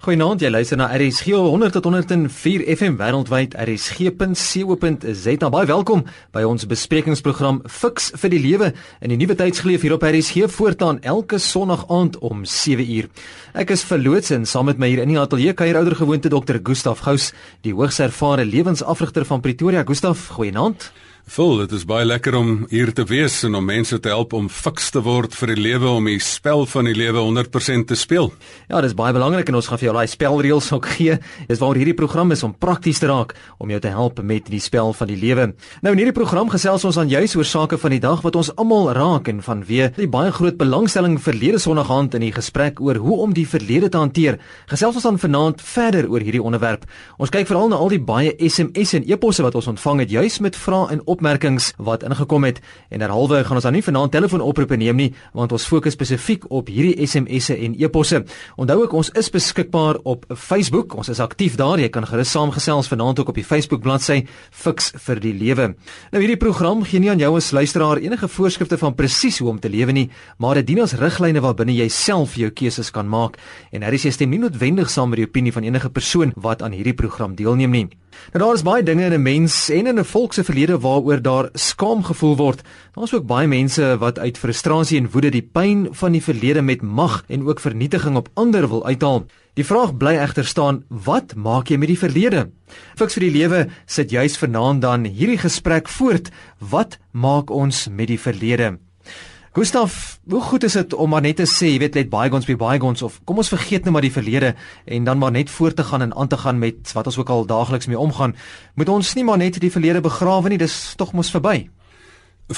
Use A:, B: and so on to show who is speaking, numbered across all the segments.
A: Goeienaand, jy luister na RSG 100 tot 104 FM wêreldwyd rsg.co.za. Baie welkom by ons besprekingsprogram Fix vir die Lewe in die nuwe tydsgeleef hier op RSG voortaan elke Sondag aand om 7uur. Ek is verloots en saam met my hier in die ateljee kuier ouer gewoonte Dr. Gustaf Gous, die hoogs ervare lewensafrigter van Pretoria. Gustaf, goeienaand.
B: Vol, dit is baie lekker om hier te wees en om mense te help om fiks te word vir die lewe om die spel van die lewe 100% te speel.
A: Ja, dis baie belangrik en ons gaan vir jou daai spelreëls ook gee. Dis waar hierdie program is om prakties te raak om jou te help met die spel van die lewe. Nou in hierdie program gesels ons aan juis oor sake van die dag wat ons almal raak en vanweë die baie groot belangstelling verlede Sondag aand in die gesprek oor hoe om die verlede te hanteer. Gesels ons dan vanaand verder oor hierdie onderwerp. Ons kyk veral na al die baie SMS en e-posse wat ons ontvang het juis met vrae en opmerkings wat ingekom het en derhalwe gaan ons dan nie vanaand telefoonoproepe neem nie want ons fokus spesifiek op hierdie SMS'e en e-posse. Onthou ook ons is beskikbaar op Facebook. Ons is aktief daar. Jy kan gerus saamgesels vanaand ook op die Facebook bladsy Fix vir die Lewe. Nou hierdie program gee nie aan jou as luisteraar enige voorskrifte van presies hoe om te lewe nie, maar dit dien as riglyne waarbinne jy self jou keuses kan maak en hier is jy stem nie noodwendig saam met die opinie van enige persoon wat aan hierdie program deelneem nie. Nou daar is baie dinge in 'n mens en in 'n volk se verlede waaroor daar skaam gevoel word. Daar is ook baie mense wat uit frustrasie en woede die pyn van die verlede met mag en ook vernietiging op ander wil uithaal. Die vraag bly egter staan, wat maak jy met die verlede? Fiks vir die lewe sit juis vanaand dan hierdie gesprek voort. Wat maak ons met die verlede? Gustaf, hoe goed is dit om maar net te sê, jy weet, let bygons be bygons of kom ons vergeet net maar die verlede en dan maar net voort te gaan en aan te gaan met wat ons ook al daagliks mee omgaan. Moet ons nie maar net die verlede begrawe nie, dis tog mos verby.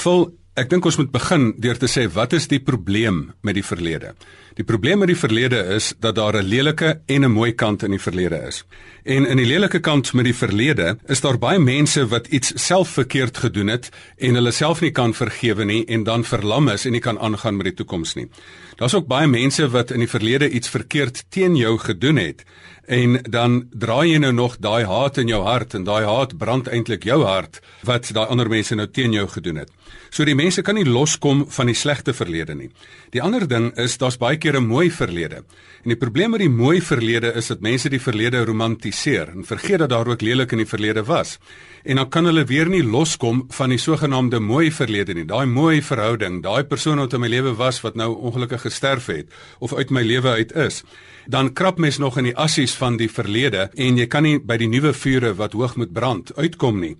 B: Vol Ek dink ons moet begin deur te sê wat is die probleem met die verlede? Die probleem met die verlede is dat daar 'n lelike en 'n mooi kant in die verlede is. En in die lelike kant met die verlede is daar baie mense wat iets self verkeerd gedoen het en hulle self nie kan vergewe nie en dan verlam is en nie kan aangaan met die toekoms nie. Daar's ook baie mense wat in die verlede iets verkeerd teen jou gedoen het en dan draai jy nou nog daai haat in jou hart en daai haat brand eintlik jou hart wat daai ander mense nou teen jou gedoen het. So die mense kan nie loskom van die slegte verlede nie. Die ander ding is daar's baie keer 'n mooi verlede. En die probleem met die mooi verlede is dat mense die verlede romantiseer en vergeet dat daar ook lelik in die verlede was. En dan kan hulle weer nie loskom van die sogenaamde mooi verlede nie. Daai mooi verhouding, daai persoon wat in my lewe was wat nou ongelukkig gesterf het of uit my lewe uit is dan krap mens nog in die assies van die verlede en jy kan nie by die nuwe vure wat hoog moet brand uitkom nie.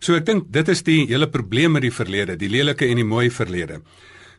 B: So ek dink dit is die hele probleem met die verlede, die lelike en die mooi verlede.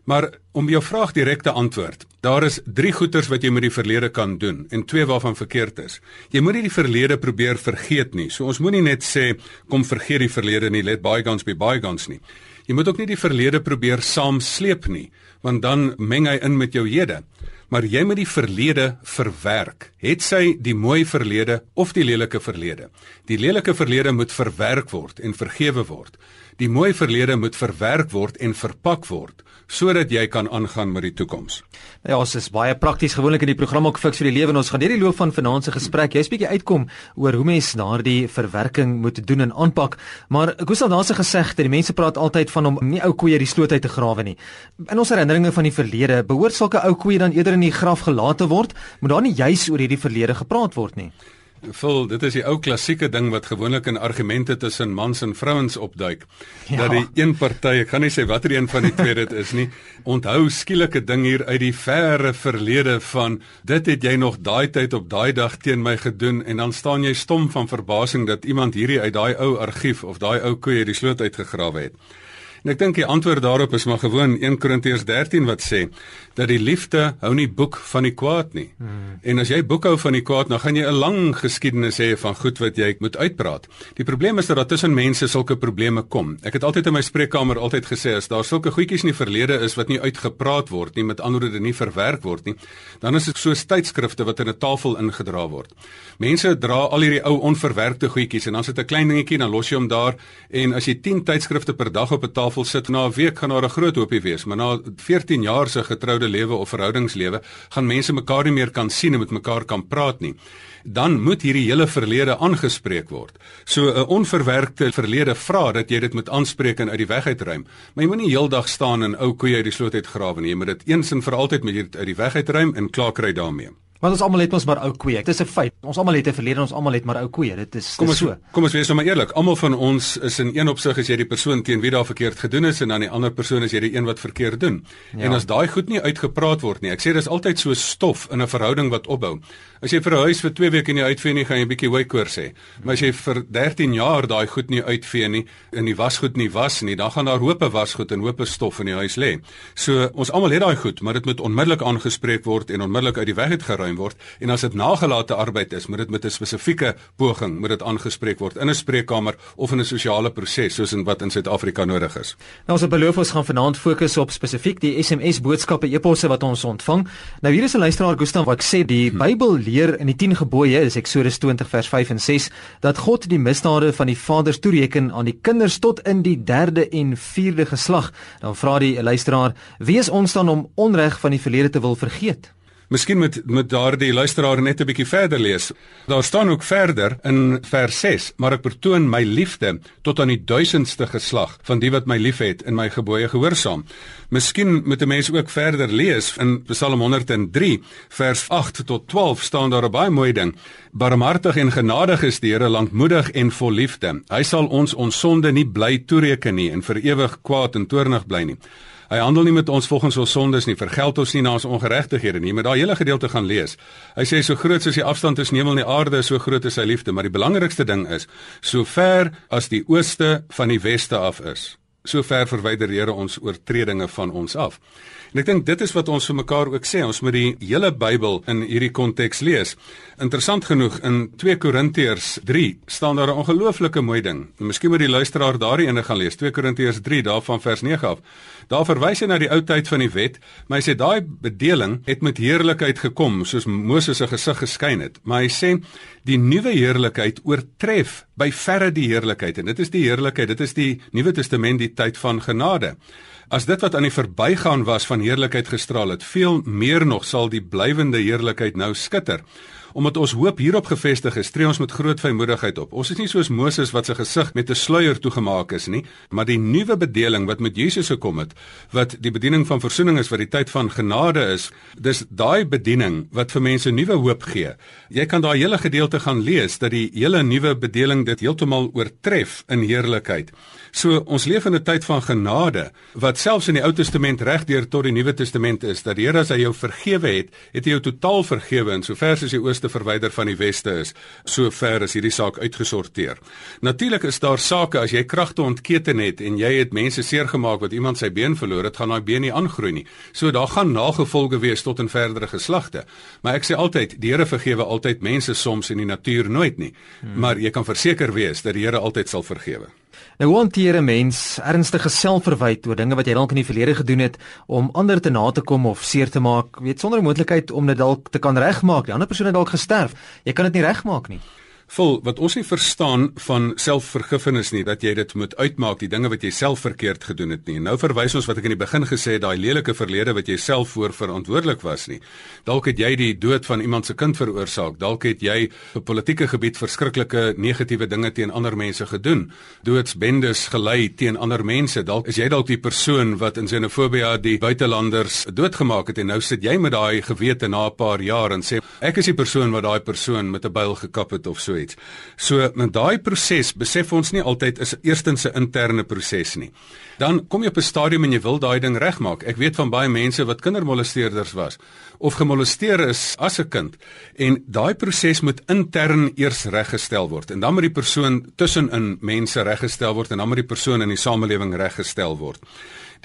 B: Maar om jou vraag direk te antwoord, daar is 3 goeters wat jy met die verlede kan doen en twee waarvan verkeerd is. Jy moenie die verlede probeer vergeet nie. So ons moenie net sê kom vergeet die verlede nie, let bygones be bygones nie. Jy moet ook nie die verlede probeer saamsleep nie, want dan meng hy in met jou hede maar jy moet die verlede verwerk. Het sy die mooi verlede of die lelike verlede? Die lelike verlede moet verwerk word en vergewe word. Die mooi verlede moet verwerk word en verpak word sodat jy kan aangaan met die toekoms.
A: Ja, ons is baie prakties gewoonlik in die program ook fiks vir die lewe en ons gaan hierdie loop van vanaand se gesprek jy's bietjie uitkom oor hoe mens daardie verwerking moet doen en aanpak. Maar ek hoor al daarse gesegde, die mense praat altyd van om nie ou koeie die sloot uit te grawe nie. In ons herinneringe van die verlede, behoort sulke ou koeie dan eerder in die graf gelaat te word, moet daar nie juis oor hierdie verlede gepraat word nie.
B: Vol, dit is die ou klassieke ding wat gewoonlik in argumente tussen mans en vrouens opduik. Ja. Dat die een party, ek gaan nie sê watter een van die twee dit is nie, onthou skielike ding hier uit die verre verlede van dit het jy nog daai tyd op daai dag teen my gedoen en dan staan jy stom van verbasing dat iemand hierdie uit daai ou argief of daai ou koeie die sloot uitgegrawe het. En ek dink die antwoord daarop is maar gewoon 1 Korintiërs 13 wat sê dat die liefde hou nie boek van die kwaad nie. Hmm. En as jy boekhou van die kwaad, dan gaan jy 'n lang geskiedenis hê van goed wat jy moet uitpraat. Die probleem is dat daar tussen mense sulke probleme kom. Ek het altyd in my spreekkamer altyd gesê as daar sulke goedjies in die verlede is wat nie uitgepraat word nie, met ander woorde nie verwerk word nie, dan is dit soos tydskrifte wat in 'n tafel ingedra word. Mense dra al hierdie ou onverwerkte goedjies en dan sit 'n klein dingetjie en dan los jy hom daar en as jy 10 tydskrifte per dag op 'n tafel sit, na 'n week gaan daar 'n groot hoopie wees, maar na 14 jaar se getroude lewe of verhoudingslewe gaan mense mekaar nie meer kan sien en met mekaar kan praat nie. Dan moet hierdie hele verlede aangespreek word. So 'n onverwerkte verlede vra dat jy dit moet aanspreek en uit die weg uitruim. Maar jy moenie heeldag staan en ou koeie uit die sloot uitgrawe nie. Jy moet dit eens en vir altyd met hier uit die weg uitruim en klaar kry daarmee.
A: Want ons almal het ons maar ou koeie. Dit is 'n feit. Ons almal het 'n verlede, ons almal het maar ou koeie. Dit is
B: kom ons,
A: so.
B: Kom ons wees nou maar eerlik. Almal van ons is in een opsig as jy die persoon teen wie daar verkeerd gedoen is en dan die ander persoon is jy die een wat verkeerd doen. Ja. En as daai goed nie uitgepraat word nie. Ek sê dis altyd so stof in 'n verhouding wat opbou. As jy vir 'n huis vir 2 weke nie uitvee nie, gaan jy 'n bietjie hoekoors hê. Maar as jy vir 13 jaar daai goed nie uitvee nie en die wasgoed nie was nie, dan gaan daar hope wasgoed en hope stof in die huis lê. So ons almal het daai goed, maar dit moet onmiddellik aangespreek word en onmiddellik uit die weg uitgeruim word en as dit nagelate arbeid is, moet dit met 'n spesifieke poging moet dit aangespreek word in 'n spreekkamer of in 'n sosiale proses soos in wat in Suid-Afrika nodig is.
A: Nou ons het beloof ons gaan vanaand fokus op spesifiek die SMS boodskappe eposse wat ons ontvang. Nou hier is 'n luisteraar Gustav wat sê die hm. Bybel leer in die 10 gebooie, dis Eksodus 20 vers 5 en 6, dat God die misdade van die vaders toereken aan die kinders tot in die 3de en 4de geslag. Dan vra die luisteraar: "Wie is ons dan om onreg van die verlede te wil vergeet?"
B: Miskien moet met daardie luisteraar net 'n bietjie verder lees. Daar staan ook verder in vers 6: "Maar ek vertoon my liefde tot aan die duisendste geslag van die wat my liefhet en my gebooie gehoorsaam." Miskien moet 'n mens ook verder lees in Psalm 103 vers 8 tot 12 staan daar 'n baie mooi ding: "Barmhartig en genadig is die Here, lankmoedig en vol liefde. Hy sal ons ons sonde nie bly toereken nie en vir ewig kwaad en toornig bly nie." Hy handel nie met ons volgens ons sondes nie, vergeld ons nie na ons ongeregtighede nie, maar daai hele gedeelte gaan lees. Hy sê so groot soos die afstand tussen hemel en die aarde, so groot is sy liefde, maar die belangrikste ding is, so ver as die ooste van die weste af is, so ver verwyder die Here ons oortredinge van ons af. En ek dink dit is wat ons vir mekaar ook sê, ons moet die hele Bybel in hierdie konteks lees. Interessant genoeg in 2 Korintiërs 3 staan daar 'n ongelooflike mooi ding. Miskien moet die luisteraar daardie ene gaan lees, 2 Korintiërs 3 daarvan vers 9 af. Daar verwys hy na die ou tyd van die wet, maar hy sê daai bedeling het met heerlikheid gekom, soos Moses se gesig geskyn het. Maar hy sê die nuwe heerlikheid oortref by verre die heerlikheid en dit is die heerlikheid, dit is die Nuwe Testament, die tyd van genade. As dit wat aan die verbygaan was van heerlikheid gestraal het, veel meer nog sal die blywende heerlikheid nou skitter omdat ons hoop hierop gefestig is, tree ons met groot vrymoedigheid op. Ons is nie soos Moses wat sy gesig met 'n sluier toegemaak is nie, maar die nuwe bedeling wat met Jesus gekom het, wat die bediening van verzoening is wat die tyd van genade is, dis daai bediening wat vir mense nuwe hoop gee. Jy kan daai hele gedeelte gaan lees dat die hele nuwe bedeling dit heeltemal oortref in heerlikheid. So ons leef in 'n tyd van genade wat selfs in die Ou Testament regdeur tot die Nuwe Testament is dat die Here as hy jou vergewe het, het hy jou totaal vergewe en sover as die ooste verwyder van die weste is, sover is hierdie saak uitgesorteer. Natuurlik is daar sake as jy kragte ontketen het en jy het mense seergemaak wat iemand sy been verloor het, gaan daai been nie aangroei nie. So daar gaan nagevolge wees tot in verdere geslagte. Maar ek sê altyd, die Here vergewe altyd mense soms en die natuur nooit nie. Hmm. Maar jy kan verseker wees dat die Here altyd sal vergewe.
A: Nou hanteer 'n mens ernstige selfverwyd oor dinge wat jy dalk in die verlede gedoen het om ander te na te kom of seer te maak, weet sonder moontlikheid om dit dalk te kan regmaak. Die ander persoon het dalk gesterf. Jy kan dit nie regmaak nie
B: vol wat ons nie verstaan van selfvergifnis nie dat jy dit moet uitmaak die dinge wat jy self verkeerd gedoen het nie. Nou verwys ons wat ek in die begin gesê het daai lelike verlede wat jy self voor verantwoordelik was nie. Dalk het jy die dood van iemand se kind veroorsaak. Dalk het jy op politieke gebied verskriklike negatiewe dinge teen ander mense gedoen. Doodsbendes gelei teen ander mense. Dalk is jy dalk die persoon wat in xenofobie die buitelanders doodgemaak het en nou sit jy met daai gewete na 'n paar jaar en sê ek is die persoon wat daai persoon met 'n byl gekap het of so iets. So met daai proses besef ons nie altyd is eerstens 'n interne proses nie. Dan kom jy op 'n stadium en jy wil daai ding regmaak. Ek weet van baie mense wat kindermolesteerders was of gemolesteer is as 'n kind en daai proses moet intern eers reggestel word en dan moet die persoon tussenin mense reggestel word en dan moet die persoon in die samelewing reggestel word.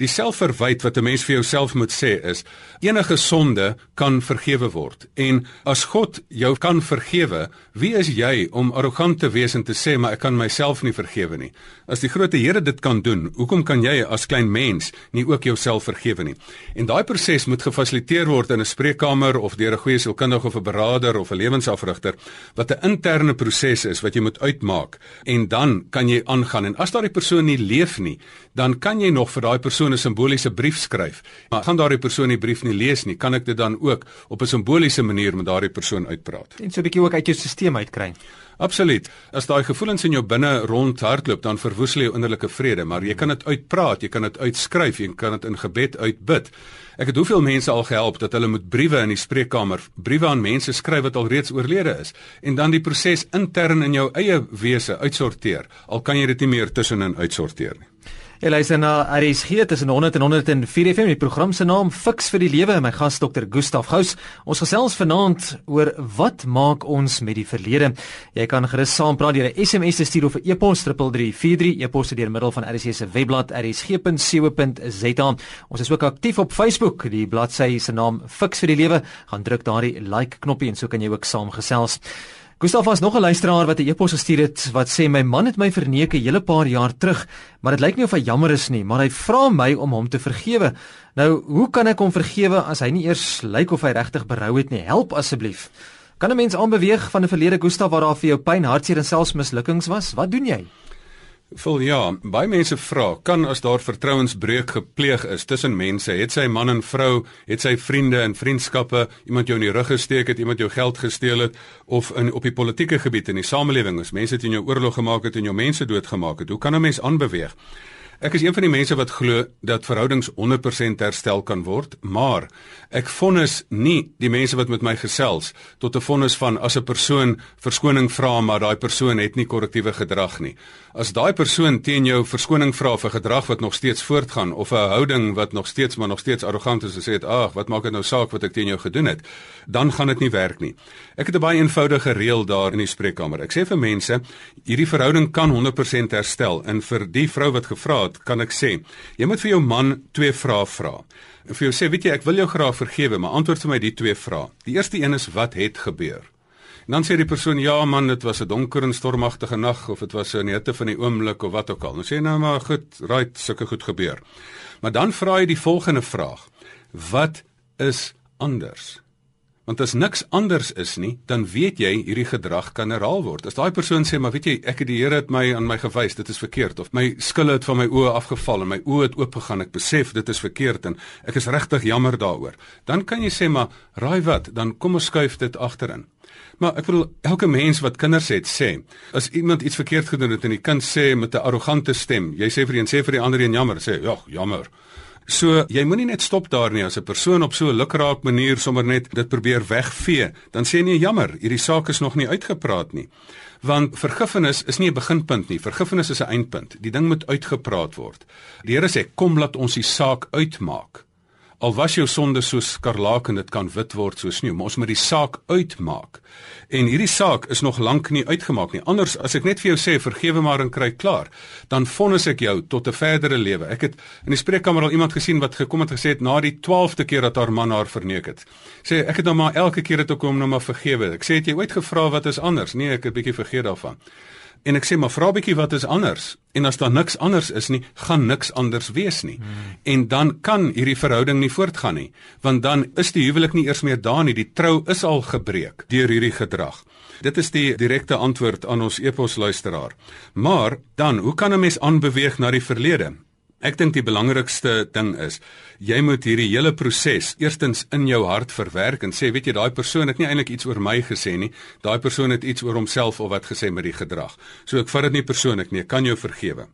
B: Die selfverwyd wat 'n mens vir jouself moet sê is enige sonde kan vergewe word. En as God jou kan vergewe, wie is jy om arrogant te wees en te sê maar ek kan myself nie vergewe nie? As die groot Here dit kan doen, hoekom kan jy as klein mens nie ook jouself vergewe nie? En daai proses moet gefasiliteer word in 'n spreekkamer of deur 'n goeie sielkundige of 'n beraader of 'n lewensafrigter wat 'n interne proses is wat jy moet uitmaak en dan kan jy aangaan en as daai persoon nie leef nie, dan kan jy nog vir daai persoon 'n simboliese brief skryf, maar gaan daardie persoon die brief nie lees nie, kan ek dit dan ook op 'n simboliese manier met daardie persoon uitpraat.
A: En so 'n bietjie ook uit jou stelsel uitkry.
B: Absoluut. As daai gevoelens in jou binne rond hardloop, dan verwoestel jy innerlike vrede, maar jy kan dit uitpraat, jy kan dit uitskryf, jy kan dit in gebed uitbid. Ek het hoeveel mense al gehelp dat hulle moet briewe in die spreekkamer, briewe aan mense skryf wat al reeds oorlede is en dan die proses intern in jou eie wese uitsorteer. Al kan jy dit nie meer tussenin uitsorteer nie.
A: Jy luister na RSG tussen 100 en 104 FM. Die program se naam Fix vir die Lewe. My gas Dr. Gustaf Gous. Ons gesels vanaand oor wat maak ons met die verlede. Jy kan gerus saampraat deur 'n SMS te stuur of 'n e-pos 3343 e-pos deur middel van RSG se webblad rsg.co.za. Ons is ook aktief op Facebook. Die bladsy se naam Fix vir die Lewe. Gaan druk daardie like knoppie en so kan jy ook saamgesels. Gustav was nog 'n luisteraar wat 'n e-pos gestuur het wat sê my man het my verneek 'n hele paar jaar terug, maar dit lyk nie of hy jammer is nie, maar hy vra my om hom te vergewe. Nou, hoe kan ek hom vergewe as hy nie eers lyk of hy regtig berou het nie? Help asseblief. Kan 'n mens aanbeweeg van 'n verlede Gustav waar daar vir jou pyn, hartseer en selfs mislukkings was? Wat doen jy?
B: Vol ja, baie mense vra, kan as daar vertrouensbreuk gepleeg is tussen mense, het sy man en vrou, het sy vriende en vriendskappe, iemand jou in die rug gesteek het, iemand jou geld gesteel het of in op die politieke gebied in die samelewing, as mense teen jou oorlog gemaak het en jou mense doodgemaak het, hoe kan 'n mens aanbeweeg? Ek is een van die mense wat glo dat verhoudings 100% herstel kan word, maar ek vonnis nie die mense wat met my gesels tot 'n vonnis van as 'n persoon verskoning vra maar daai persoon het nie korrektiewe gedrag nie. As daai persoon teen jou verskoning vra vir gedrag wat nog steeds voortgaan of 'n houding wat nog steeds maar nog steeds arrogant is en sê ag, wat maak dit nou saak wat ek teen jou gedoen het, dan gaan dit nie werk nie. Ek het 'n baie eenvoudige reël daar in die spreekkamer. Ek sê vir mense, hierdie verhouding kan 100% herstel en vir die vrou wat gevra het, kan ek sê, jy moet vir jou man twee vrae vra. En vir jou sê, weet jy, ek wil jou graag vergewe, maar antwoord vir my die twee vrae. Die eerste een is wat het gebeur? En dan sê die persoon, ja man, dit was 'n donker en stormagtige nag of dit was so 'n hitte van die oomblik of wat ook al. Dan sê nou maar goed, right, sulke goed gebeur. Maar dan vra jy die volgende vraag. Wat is anders? Want as niks anders is nie, dan weet jy hierdie gedrag kan herhaal word. As daai persoon sê, "Maar weet jy, ek het die Here het my aan my gewys, dit is verkeerd of my skille het van my oë afgeval en my oë het oopgegaan, ek besef dit is verkeerd en ek is regtig jammer daaroor." Dan kan jy sê, "Maar raai wat, dan kom ons skuif dit agterin." Maar ek wil elke mens wat kinders het sê, as iemand iets verkeerd gedoen het en die kind sê met 'n arrogante stem, jy sê vir een sê vir die ander een jammer, sê, "Ja, jammer." So jy moenie net stop daar nie as 'n persoon op so 'n lukraak manier sommer net dit probeer wegvee, dan sê nee jammer, hierdie saak is nog nie uitgepraat nie. Want vergifnis is nie 'n beginpunt nie, vergifnis is 'n eindpunt. Die ding moet uitgepraat word. Die Here sê kom laat ons die saak uitmaak. Al was jou sonde so skarlaak en dit kan wit word soos sneeu, maar ons moet die saak uitmaak. En hierdie saak is nog lank nie uitgemaak nie. Anders as ek net vir jou sê vergewe maar en kry klaar, dan vonnis ek jou tot 'n verdere lewe. Ek het in die spreekkamer al iemand gesien wat gekom het gesê het na die 12de keer dat haar man haar verneek het. Sê ek het nou maar elke keer dit ook om nou maar vergewe. Ek sê het jy ooit gevra wat is anders? Nee, ek het 'n bietjie vergeet daarvan. En ek sê maar vra bietjie wat is anders? En as daar niks anders is nie, gaan niks anders wees nie. Hmm. En dan kan hierdie verhouding nie voortgaan nie, want dan is die huwelik nie eers meer daar nie. Die trou is al gebreek deur hierdie gedrag. Dit is die direkte antwoord aan ons eposluisteraar. Maar dan, hoe kan 'n mens aanbeweeg na die verlede? Ek dink die belangrikste ding is jy moet hierdie hele proses eerstens in jou hart verwerk en sê weet jy daai persoon het nie eintlik iets oor my gesê nie. Daai persoon het iets oor homself of wat gesê met die gedrag. So ek vat dit nie persoonlik nie. Ek kan jou vergewe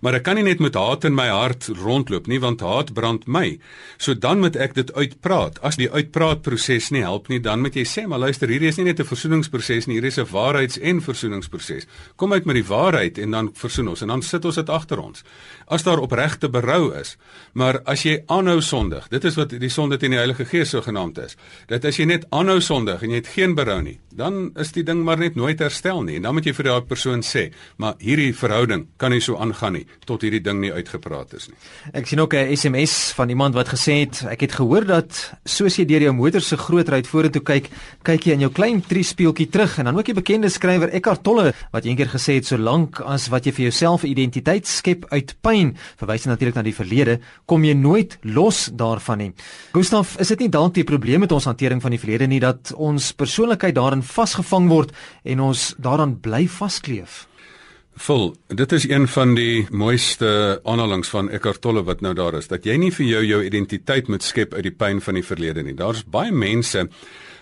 B: Maar ek kan nie net met haat in my hart rondloop nie want haat brand my. So dan moet ek dit uitpraat. As die uitpraatproses nie help nie, dan moet jy sê, maar luister, hierdie is nie net 'n versoeningsproses nie, hierdie is 'n waarheids- en versoeningsproses. Kom uit met die waarheid en dan versoen ons en dan sit ons dit agter ons. As daar opregte berou is, maar as jy aanhou sondig, dit is wat die sonde teen die Heilige Gees so genaamd is. Dat as jy net aanhou sondig en jy het geen berou nie, dan is die ding maar net nooit herstel nie. En dan moet jy vir daai persoon sê, maar hierdie verhouding kan nie so aangaan nie tot hierdie ding nie uitgepraat is nie.
A: Ek sien ook 'n SMS van iemand wat gesê het ek het gehoor dat soos jy deur jou motor se groot ry vorentoe kyk, kyk jy in jou klein triespieeltjie terug en dan ook die bekende skrywer Eckhart Tolle wat eendag gesê het solank as wat jy vir jouself 'n identiteit skep uit pyn, verwys natuurlik na die verlede, kom jy nooit los daarvan nie. Gustaf, is dit nie dalk die probleem met ons hantering van die verlede nie dat ons persoonlikheid daarin vasgevang word en ons daaraan bly vaskleef?
B: Vol, dit is een van die mooiste aanhalings van Eckhart Tolle wat nou daar is dat jy nie vir jou jou identiteit moet skep uit die pyn van die verlede nie. Daar's baie mense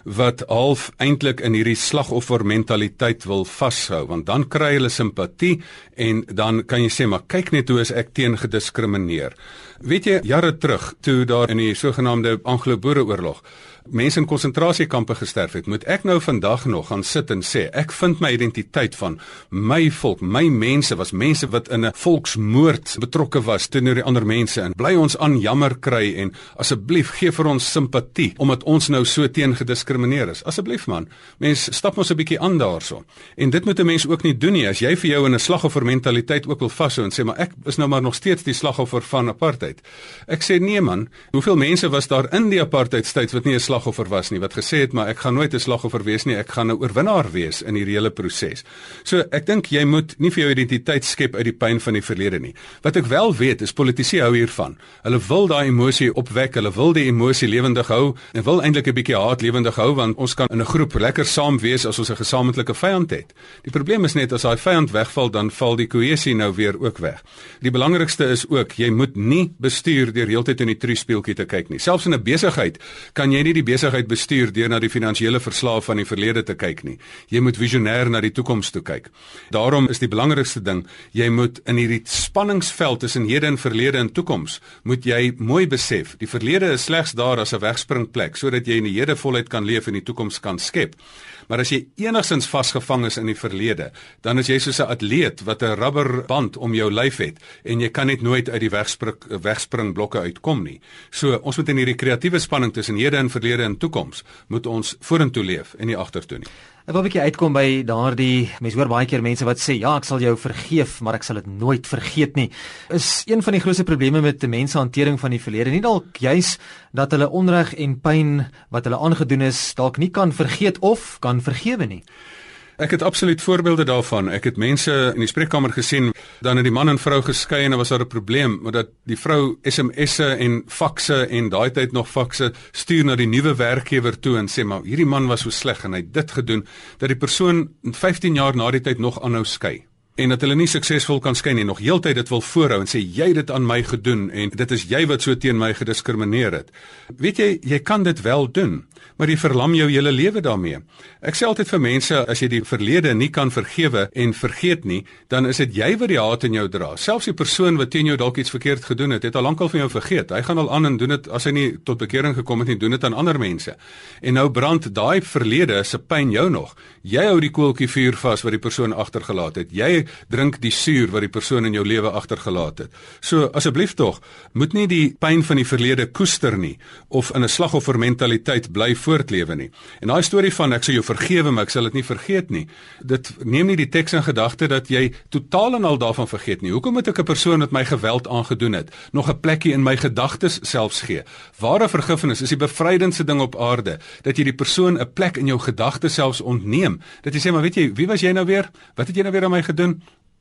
B: wat half eintlik in hierdie slagoffermentaliteit wil vashou want dan kry hulle simpatie en dan kan jy sê maar kyk net hoe is ek teen gediskrimineer. Weet jy jare terug toe daar in die sogenaamde Anglo-Boereoorlog mense in konsentrasiekampe gesterf het, moet ek nou vandag nog gaan sit en sê ek vind my identiteit van my volk, my mense was mense wat in 'n volksmoord betrokke was teenoor die ander mense en bly ons aan jammer kry en asseblief gee vir ons simpatie omdat ons nou so teen gediskrimineer is. Asseblief man, mense stap ons 'n bietjie aan daarso. En dit moet 'n mens ook nie doen nie as jy vir jou in 'n slagoffermentaliteit ook wil vashou en sê maar ek is nou maar nog steeds die slagoffer van apartheid. Ek sê nee man, hoeveel mense was daar in die apartheidstyd wat nie 'n slagoffer was nie wat gesê het maar ek gaan nooit 'n slagoffer wees nie ek gaan 'n oorwinnaar wees in hierdie hele proses. So ek dink jy moet nie vir jou identiteit skep uit die pyn van die verlede nie. Wat ek wel weet is politici hou hiervan. Hulle wil daai emosie opwek, hulle wil die emosie lewendig hou en wil eintlik 'n bietjie haat lewendig hou want ons kan in 'n groep lekker saam wees as ons 'n gesamentlike vyand het. Die probleem is net as daai vyand wegval dan val die kohesie nou weer ook weg. Die belangrikste is ook jy moet nie bestuur deur heeltyd in die truuspeeltjie te kyk nie. Selfs in 'n besigheid kan jy nie die besigheid bestuur deur na die finansiële verslae van die verlede te kyk nie. Jy moet visionêr na die toekoms toe kyk. Daarom is die belangrikste ding, jy moet in hierdie spanningsveld tussen hede en verlede en toekoms, moet jy mooi besef, die verlede is slegs daar as 'n wegspringplek sodat jy in die hede voluit kan leef en die toekoms kan skep. Maar as jy enigsins vasgevang is in die verlede, dan is jy soos 'n atleet wat 'n rubberband om jou lyf het en jy kan net nooit uit die wegspring wegspringblokke uitkom nie. So ons moet in hierdie kreatiewe spanning tussen hede en verlede en toekoms moet ons vorentoe leef en nie agtertoe nie.
A: Ek wil 'n bietjie uitkom by daardie mense hoor baie keer mense wat sê ja, ek sal jou vergeef, maar ek sal dit nooit vergeet nie. Is een van die grootste probleme met mense hantering van die verlede nie dalk juis dat hulle onreg en pyn wat hulle aangedoen is dalk nie kan vergeet of kan vergewe nie.
B: Ek het absoluut voorbeelde daarvan. Ek het mense in die spreekkamer gesien, dan het die man en vrou geskei en was daar 'n probleem, maar dat die vrou SMS'e en fakse en daai tyd nog fakse stuur na die nuwe werkgewer toe en sê maar hierdie man was so sleg en hy het dit gedoen dat die persoon 15 jaar na die tyd nog aanhou skei en dat hulle nie suksesvol kan skei nie nog heeltyd dit wil voorhou en sê jy het dit aan my gedoen en dit is jy wat so teen my gediskrimineer het. Weet jy, jy kan dit wel doen maar jy verlam jou hele lewe daarmee. Ek sê altyd vir mense as jy die verlede nie kan vergewe en vergeet nie, dan is dit jy wat die haat in jou dra. Selfs die persoon wat teen jou dalk iets verkeerd gedoen het, het al lankal van jou vergeet. Hy gaan al aan en doen dit as hy nie tot bekering gekom het nie, doen dit aan ander mense. En nou brand daai verlede se pyn jou nog. Jy hou die koeltjie vuur vas wat die persoon agtergelaat het. Jy drink die suur wat die persoon in jou lewe agtergelaat het. So asseblief tog, moet nie die pyn van die verlede koester nie of in 'n slagoffermentaliteit bly voortlewe nie. En daai storie van ek sal jou vergewe, maar ek sal dit nie vergeet nie. Dit neem nie die teks in gedagte dat jy totaal en al daarvan vergeet nie. Hoekom moet ek 'n persoon wat my geweld aangedoen het, nog 'n plekkie in my gedagtes selfs gee? Ware vergifnis is die bevrydendste ding op aarde, dat jy die persoon 'n plek in jou gedagtes selfs ontneem. Dat jy sê maar weet jy, wie was jy nou weer? Wat het jy nou weer aan my gedoen?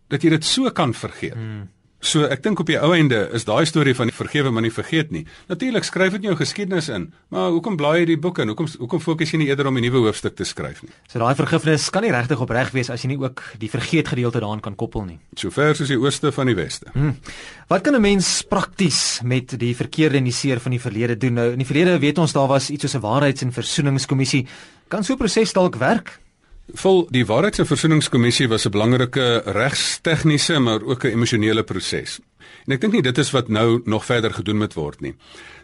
B: Dat jy dit so kan vergeet. Hmm. So ek dink op die ou einde is daai storie van vergewe maar nie vergeet nie. Natuurlik skryf dit in jou geskiedenis in, maar hoekom blaai jy die boeke en hoekom hoekom fokus jy nie eerder om 'n nuwe hoofstuk te skryf nie?
A: So daai vergifnis kan nie regtig opreg wees as jy nie ook die vergeet gedeelte daaraan kan koppel nie.
B: Sover soos die ooste van die weste. Hmm.
A: Wat kan 'n mens prakties met die verkeerde en die seer van die verlede doen? Nou in die verlede weet ons daar was iets soos 'n waarheids- en versoeningskommissie. Kan so 'n proses dalk werk?
B: Vol die Waarheids- en Versoeningskommissie was 'n belangrike regstegniese maar ook 'n emosionele proses. En ek dink nie dit is wat nou nog verder gedoen moet word nie.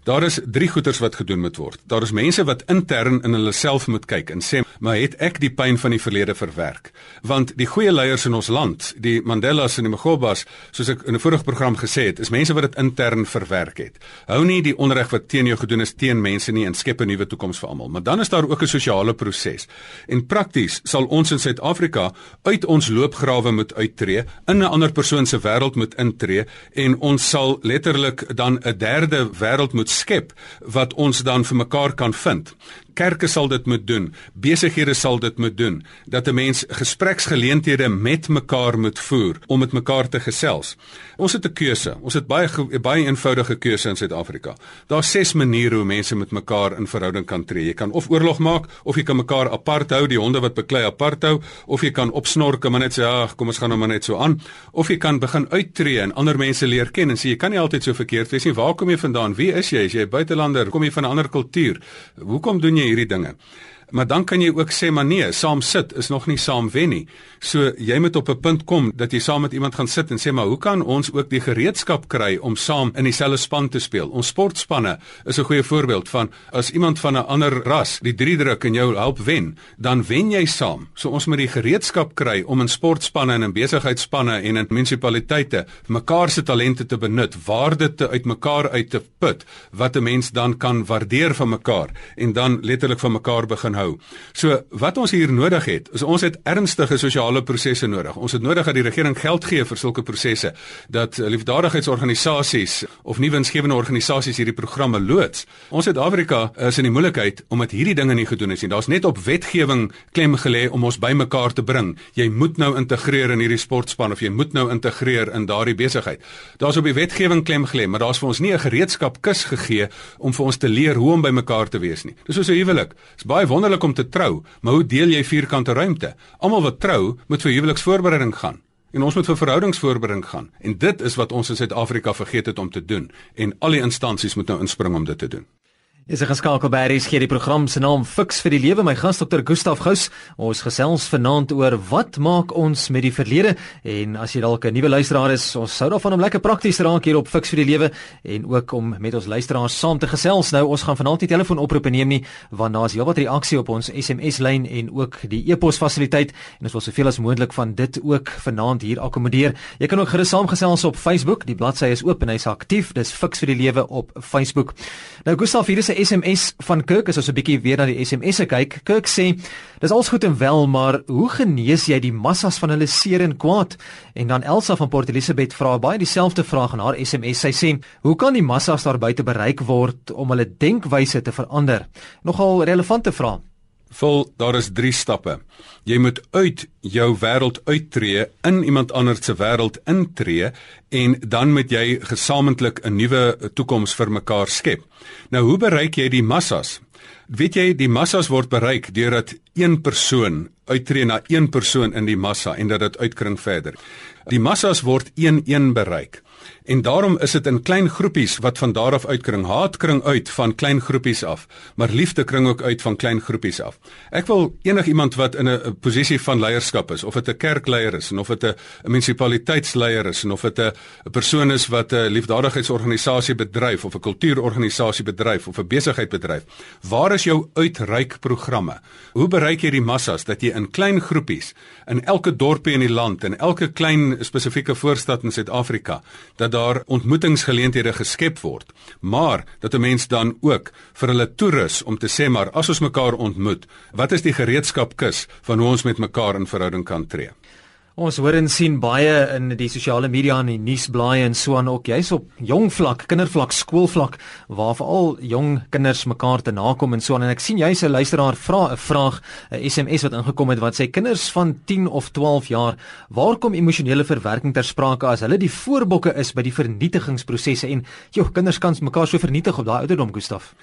B: Daar is drie goeters wat gedoen moet word. Daar is mense wat intern in hulle self moet kyk en sê, "Maar het ek die pyn van die verlede verwerk?" Want die goeie leiers in ons land, die Mandelas en die Magobas, soos ek in 'n vorige program gesê het, is mense wat dit intern verwerk het. Hou nie die onreg wat teen jou gedoen is teen mense nie en skep 'n nuwe toekoms vir almal. Maar dan is daar ook 'n sosiale proses. En prakties sal ons in Suid-Afrika uit ons loopgrawe moet uittreë, in 'n ander persoon se wêreld moet intree en ons sal letterlik dan 'n derde wêreld moet skep wat ons dan vir mekaar kan vind. Kerke sal dit moet doen, besighede sal dit moet doen, dat 'n mens gespreksgeleenthede met mekaar moet voer om met mekaar te gesels. Ons het 'n keuse. Ons het baie baie eenvoudige keuse in Suid-Afrika. Daar's ses maniere hoe mense met mekaar in verhouding kan tree. Jy kan of oorlog maak of jy kan mekaar apart hou, die honde wat beklei apart hou, of jy kan opsnorke maar net sê, "Ag, kom ons gaan nou maar net so aan." Of jy kan begin uittreë en ander mense leer ken en sê jy kan nie altyd so verkeerd wees nie. Waar kom jy vandaan? Wie is jy? Is jy 'n buitelander? Kom jy van 'n ander kultuur? Hoekom doen jy hierdie dinge? Maar dan kan jy ook sê maar nee, saam sit is nog nie saam wen nie. So jy moet op 'n punt kom dat jy saam met iemand gaan sit en sê maar hoe kan ons ook die gereedskap kry om saam in dieselfde span te speel? Ons sportspanne is 'n goeie voorbeeld van as iemand van 'n ander ras die drie druk en jou help wen, dan wen jy saam. So ons moet die gereedskap kry om in sportspanne en in besigheidsspanne en in munisipaliteite mekaar se talente te benut, waarde te uitmekaar uit te put wat 'n mens dan kan waardeer van mekaar en dan letterlik van mekaar begin hou. So wat ons hier nodig het, is ons het ernstige sosiale prosesse nodig. Ons het nodig dat die regering geld gee vir sulke prosesse, dat liefdadigheidsorganisasies of nie winsgewende organisasies hierdie programme loods. Ons Suid-Afrika is in die moeilikheid omdat hierdie dinge nie gedoen is nie. Daar's net op wetgewing klem gelê om ons bymekaar te bring. Jy moet nou integreer in hierdie sportspan of jy moet nou integreer in daardie besigheid. Daar's op die wetgewing klem gelê, maar daar's vir ons nie 'n gereedskap kus gegee om vir ons te leer hoe om bymekaar te wees nie. Dis soos 'n huwelik. Dit is baie wonderlik wonderlik om te trou, maar hoe deel jy vierkante ruimte? Almal wat trou, moet vir huweliksvoorbereiding gaan. En ons moet vir verhoudingsvoorbereiding gaan. En dit is wat ons in Suid-Afrika vergeet het om te doen. En al die instansies moet nou inspring om dit te doen.
A: Is 'n geskakel by hierdie skeie program se naam Fix vir die lewe. My gas Dr. Gustaf Gous. Ons gesels vanaand oor wat maak ons met die verlede en as jy dalk 'n nuwe luisteraar is, ons sou daarvan om lekker prakties raak hier op Fix vir die lewe en ook om met ons luisteraars saam te gesels. Nou ons gaan vanaand nie telefoonoproepe neem nie want daar's heelwat reaksie op ons SMS lyn en ook die e-pos fasiliteit en ons wil soveel as moontlik van dit ook vanaand hier akkommodeer. Jy kan ook gerus saamgesels op Facebook. Die bladsy is oop en hy's aktief. Dis Fix vir die lewe op Facebook. Nou Gustaf, hier is 'n SMS van Kirk as ons 'n bietjie weer na die SMS'e kyk. Kirk sê: "Dis alles goed en wel, maar hoe genees jy die massas van hulle seer en kwaad?" En dan Elsa van Port Elizabeth vra baie dieselfde vraag in haar SMS. Sy sê: "Hoe kan die massas daar buite bereik word om hulle denkwyse te verander?" Nogal relevante vraag.
B: Vol, daar is 3 stappe. Jy moet uit jou wêreld uittreë, in iemand anders se wêreld intree en dan moet jy gesamentlik 'n nuwe toekoms vir mekaar skep. Nou hoe bereik jy die massas? Weet jy, die massas word bereik deurdat een persoon uittreë na een persoon in die massa en dat dit uitkring verder. Die massas word een-een bereik. En daarom is dit in klein groepies wat van daar af uitkring. Haat kring uit van klein groepies af, maar liefde kring ook uit van klein groepies af. Ek wil enigiemand wat in 'n posisie van leierskap is, of dit 'n kerkleier is, of dit 'n munisipaliteitsleier is, of dit 'n persoon is wat 'n liefdadigheidsorganisasie bedryf of 'n kultuurorganisasie bedryf of 'n besigheid bedryf, waar is jou uitreik programme? Hoe bereik jy die massas dat jy in klein groepies in elke dorpie in die land en elke klein spesifieke voorstad in Suid-Afrika dat daar ontmoetingsgeleenthede geskep word, maar dat 'n mens dan ook vir hulle toerus om te sê maar as ons mekaar ontmoet, wat is die gereedskapkis van hoe ons met mekaar in verhouding kan tree?
A: Ons hoor en sien baie in die sosiale media en die nuusblaaie en so aan ook. Jy's op jong vlak, kindervlak, skoolvlak waar veral jong kinders mekaar te nakom en so aan. En ek sien jy's 'n luisteraar vra 'n vraag 'n SMS wat ingekom het wat sê kinders van 10 of 12 jaar waar kom emosionele verwerking ter sprake as hulle die voorbokke is by die vernietigingsprosesse? En jou kinders kan mekaar so vernietig op daai ouderdom Gustaf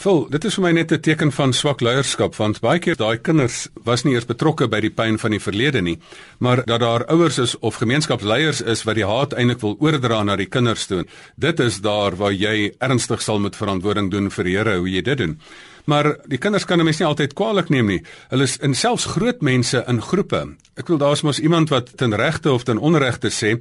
B: Vol, dit is vir my net 'n teken van swak leierskap want baie keer daai kinders was nie eers betrokke by die pyn van die verlede nie, maar dat daar ouers is of gemeenskapsleiers is wat die haat eintlik wil oordra na die kinders toe. Dit is daar waar jy ernstig sal moet verantwoording doen vir die Here hoe jy dit doen. Maar die kinders kan 'n mens nie altyd kwaliek neem nie. Hulle is in selfs groot mense in groepe. Ek wil daar's mos iemand wat ten regte of ten onregte sê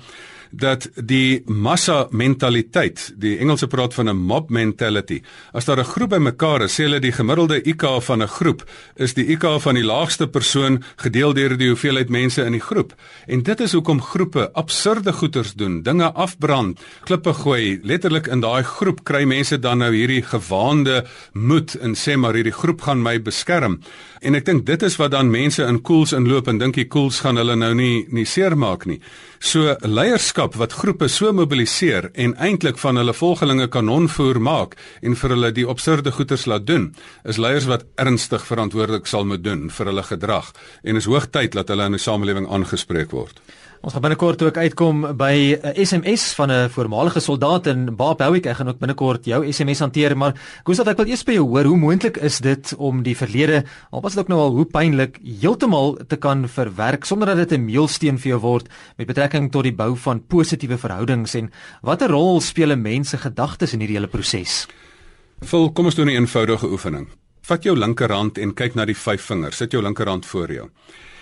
B: dat die massa mentaliteit, die Engelse praat van 'n mob mentality. As daar 'n groep bymekaar is, sê hulle die gemiddelde IQ van 'n groep is die IQ van die laagste persoon gedeel deur die hoeveelheid mense in die groep. En dit is hoekom groepe absurde goeters doen, dinge afbrand, klippe gooi. Letterlik in daai groep kry mense dan nou hierdie gewaande moed en sê maar hierdie groep gaan my beskerm. En ek dink dit is wat dan mense in koels inloop en dink die koels gaan hulle nou nie nie seermaak nie. So leierskap wat groepe so mobiliseer en eintlik van hulle volgelinge kanonvoer maak en vir hulle die absurde goeters laat doen, is leiers wat ernstig verantwoordelik sal moet doen vir hulle gedrag en is hoogtyd dat hulle in die samelewing aangespreek word.
A: Ons gaan binnekort ook uitkom by 'n SMS van 'n voormalige soldaat in Baap Howick. Ek gaan ook binnekort jou SMS hanteer, maar Gustav, ek wil eers by jou hoor, hoe moontlik is dit om die verlede, al was dit ook nou al hoe pynlik, heeltemal te kan verwerk sonder dat dit 'n meelsteen vir jou word met betrekking tot die bou van positiewe verhoudings en watter rol speel 'n mens se gedagtes in hierdie hele proses?
B: Vol, kom ons doen 'n eenvoudige oefening. Vat jou linkerhand en kyk na die vyf vingers. Sit jou linkerhand voor jou.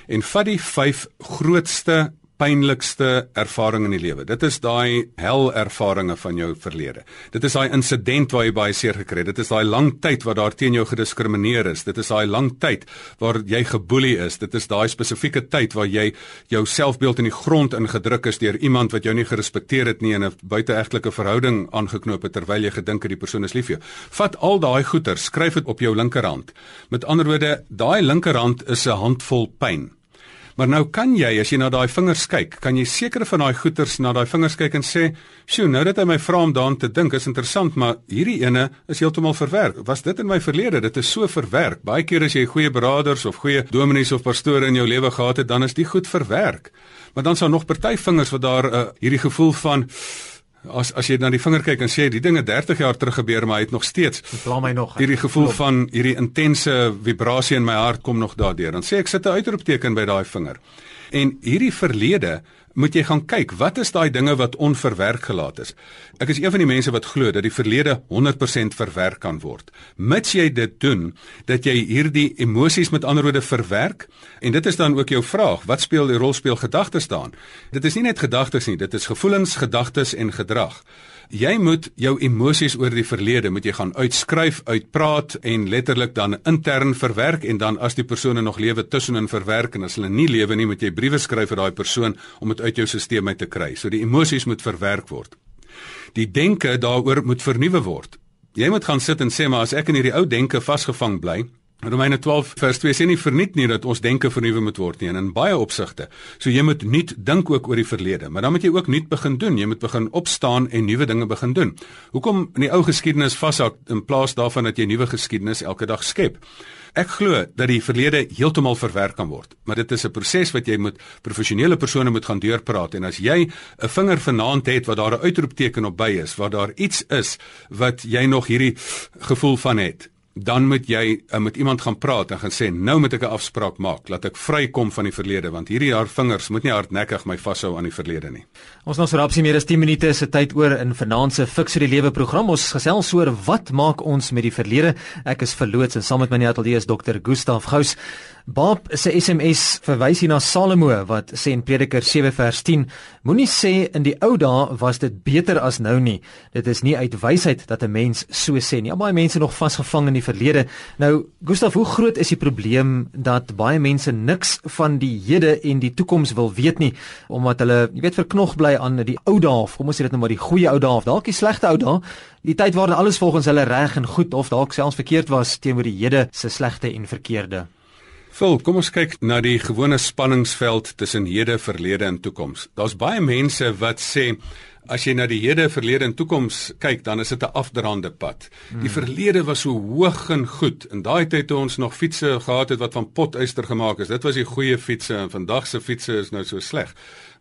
B: En vat die vyf grootste pynlikste ervaring in die lewe. Dit is daai hel ervarings van jou verlede. Dit is daai insident waar jy baie seer gekry het. Dit is daai lang tyd wat daar teen jou gediskrimineer is. Dit is daai lang tyd waar jy geboelie is. Dit is daai spesifieke tyd waar jy jou selfbeeld in die grond ingedruk is deur iemand wat jou nie gerespekteer het nie en 'n buiteegtelike verhouding aangeknoop het terwyl jy gedink het die persoon is lief vir jou. Vat al daai goeder, skryf dit op jou linkerhand. Met ander woorde, daai linkerhand is 'n handvol pyn. Maar nou kan jy as jy na daai vingers kyk, kan jy sekere van daai goeters na daai vingers kyk en sê, "Sjoe, nou dat hy my vra om daaraan te dink, is interessant, maar hierdie ene is heeltemal verwerk. Was dit in my verlede? Dit is so verwerk. Baie keer as jy goeie beraders of goeie dominees of pastore in jou lewe gehad het, dan is die goed verwerk. Maar dan sou nog party vingers wat daar uh, hierdie gevoel van As as jy na die vinger kyk en sê die dinge 30 jaar terug gebeur maar hy het nog steeds
A: pla my nog
B: hierdie gevoel klop. van hierdie intense vibrasie in my hart kom nog daardeur dan sê ek sit 'n uitroepteken by daai vinger en hierdie verlede moet jy gaan kyk wat is daai dinge wat onverwerk gelaat is. Ek is een van die mense wat glo dat die verlede 100% verwerk kan word. Mits jy dit doen, dat jy hierdie emosies met ander woorde verwerk en dit is dan ook jou vraag, wat speel die rol speel gedagtes daan? Dit is nie net gedagtes nie, dit is gevoelens, gedagtes en gedrag. Jy moet jou emosies oor die verlede moet jy gaan uitskryf, uitpraat en letterlik dan intern verwerk en dan as die persone nog lewe tussenin verwerk en as hulle nie lewe nie moet jy briewe skryf vir daai persoon om dit uit jou stelsel uit te kry. So die emosies moet verwerk word. Die denke daaroor moet vernuwe word. Jy moet gaan sit en sê maar as ek in hierdie ou denke vasgevang bly, Romeine 12 vers 2 sê nie verniet nie dat ons denke vernuwe moet word nie en in baie opsigte. So jy moet nuut dink ook oor die verlede, maar dan moet jy ook nuut begin doen. Jy moet begin opstaan en nuwe dinge begin doen. Hoekom in die ou geskiedenis vashak in plaas daarvan dat jy nuwe geskiedenis elke dag skep? Ek glo dat die verlede heeltemal verwerk kan word, maar dit is 'n proses wat jy met professionele persone moet gaan deurpraat en as jy 'n vinger vanaand het wat daar 'n uitroepteken op by is, waar daar iets is wat jy nog hierdie gevoel van het, dan moet jy uh, met iemand gaan praat en gaan sê nou moet ek 'n afspraak maak dat ek vrykom van die verlede want hierdie jaar vingers moet nie hardnekkig my vashou aan die verlede nie.
A: Ons nou so rapsie meer as 10 minute se tyd oor in vanaand se Fix vir die Lewe program. Ons gesels oor wat maak ons met die verlede. Ek is verloots en saam met my in die ateljee is Dr. Gustaf Gous. Bob se SMS verwys hier na Salomo wat sê in Prediker 7 vers 10: Moenie sê in die ou dae was dit beter as nou nie. Dit is nie uit wysheid dat 'n mens so sê nie. Ja, baie mense nog vasgevang in die verlede. Nou, Gustaf, hoe groot is die probleem dat baie mense niks van die hede en die toekoms wil weet nie omdat hulle, jy weet, verknog bly aan die ou dae of kom ons sê dit nou maar die goeie ou dae of dalk die slegte ou dae, die tyd waar alles volgens hulle reg en goed of dalk selfs verkeerd was teenoor die hede se slegte en verkeerde.
B: Phil, kom ons kyk na die gewone spanningsveld tussen hede, verlede en toekoms. Daar's baie mense wat sê as jy na die hede, verlede en toekoms kyk, dan is dit 'n afdraande pad. Hmm. Die verlede was so hoog en goed. In daai tyd toe ons nog fietsse gehad het wat van potyster gemaak is, dit was die goeie fietsse en vandag se fietsse is nou so sleg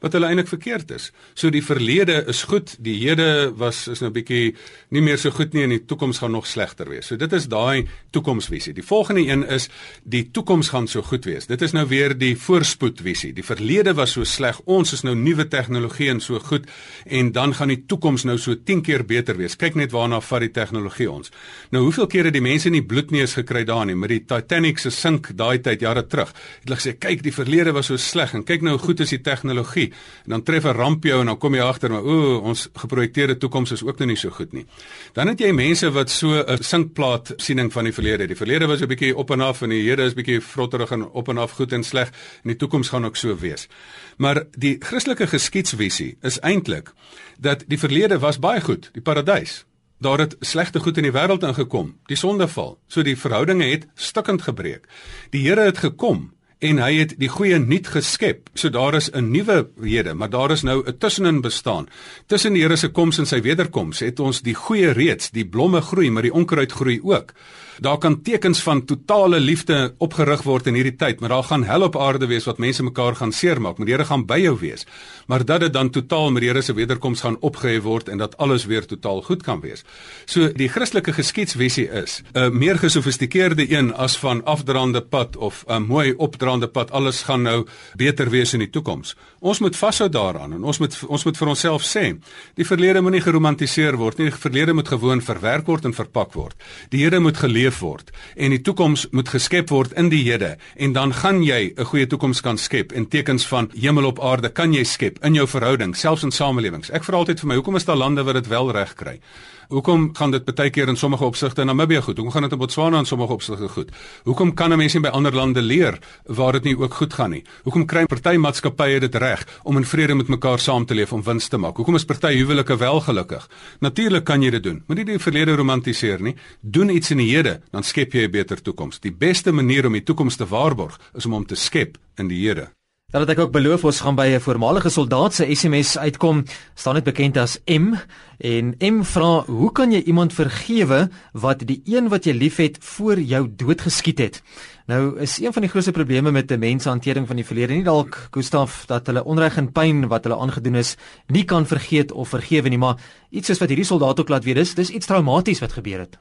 B: wat hulle eintlik verkeerd is. So die verlede is goed, die hede was is nou bietjie nie meer so goed nie en die toekoms gaan nog slegter wees. So dit is daai toekomsvisie. Die volgende een is die toekoms gaan so goed wees. Dit is nou weer die voorspoedvisie. Die verlede was so sleg, ons is nou nuwe tegnologie en so goed en dan gaan die toekoms nou so 10 keer beter wees. Kyk net waarna vat die tegnologie ons. Nou hoeveel kere die mense nie bloedneus gekry daar nie met die Titanic se sink daai tyd jare terug. Het hulle gesê kyk die verlede was so sleg en kyk nou hoe goed is die tegnologie en dan tref 'n ramp jou en dan kom jy agter maar o, ons geprojekteerde toekoms is ook nou nie so goed nie. Dan het jy mense wat so 'n sinkplaat siening van die verlede. Die verlede was 'n bietjie op en af en die hede is bietjie vrotterig en op en af goed en sleg en die toekoms gaan ook so wees. Maar die Christelike geskiedsvisie is eintlik dat die verlede was baie goed, die paradys. Daar het slegte goed in die wêreld ingekom, die sondeval. So die verhoudinge het stukkend gebreek. Die Here het gekom en hy het die goeie nuut geskep. So daar is 'n nuwe hede, maar daar is nou 'n tussenin bestaan. Tussen die Here se koms en sy wederkoms het ons die goeie reeds, die blomme groei, maar die onkruid groei ook. Daar kan tekens van totale liefde opgerig word in hierdie tyd, maar daar gaan hel op aarde wees wat mense mekaar gaan seermaak. Maar die Here gaan by jou wees. Maar dat dit dan totaal met die Here se wederkoms gaan opgehef word en dat alles weer totaal goed kan wees. So die Christelike geskiedsvisie is 'n meer gesofistikeerde een as van afdraande pad of 'n mooi opdraande pad. Alles gaan nou beter wees in die toekoms. Ons moet vashou daaraan en ons moet ons moet vir onsself sê, die verlede moenie geromantiseer word nie. Die verlede moet gewoon verwerk word en verpak word. Die Here moet geleef geleef word en die toekoms moet geskep word in die hede en dan gaan jy 'n goeie toekoms kan skep en tekens van hemel op aarde kan jy skep in jou verhouding selfs in samelewings. Ek vra altyd vir my, hoekom is daar lande wat dit wel reg kry? Hoekom gaan dit baie keer in sommige opsigte in Namibië goed? Hoekom gaan dit in Botswana in sommige opsigte goed? Hoekom kan 'n mens nie by ander lande leer waar dit nie ook goed gaan nie? Hoekom kry party maatskappye dit reg om in vrede met mekaar saam te leef om wins te maak? Hoekom is party huwelike wel gelukkig? Natuurlik kan jy dit doen. Moenie die verlede romantiseer nie. Doen iets in die hede, dan skep jy 'n beter toekoms. Die beste manier om die toekoms te waarborg is om hom te skep in die Here.
A: Dan het ek ook beloof ons gaan by 'n voormalige soldaat se SMS uitkom, staan dit bekend as M en M vra, "Hoe kan jy iemand vergewe wat die een wat jy liefhet voor jou dood geskiet het?" Nou is een van die grootste probleme met 'n mens se hantering van die verlede nie dalk Gustaf dat hulle onreg en pyn wat hulle aangedoen is nie kan vergeet of vergewe nie, maar iets soos wat hierdie soldaat ook laat weet is, dis iets traumaties wat gebeur het.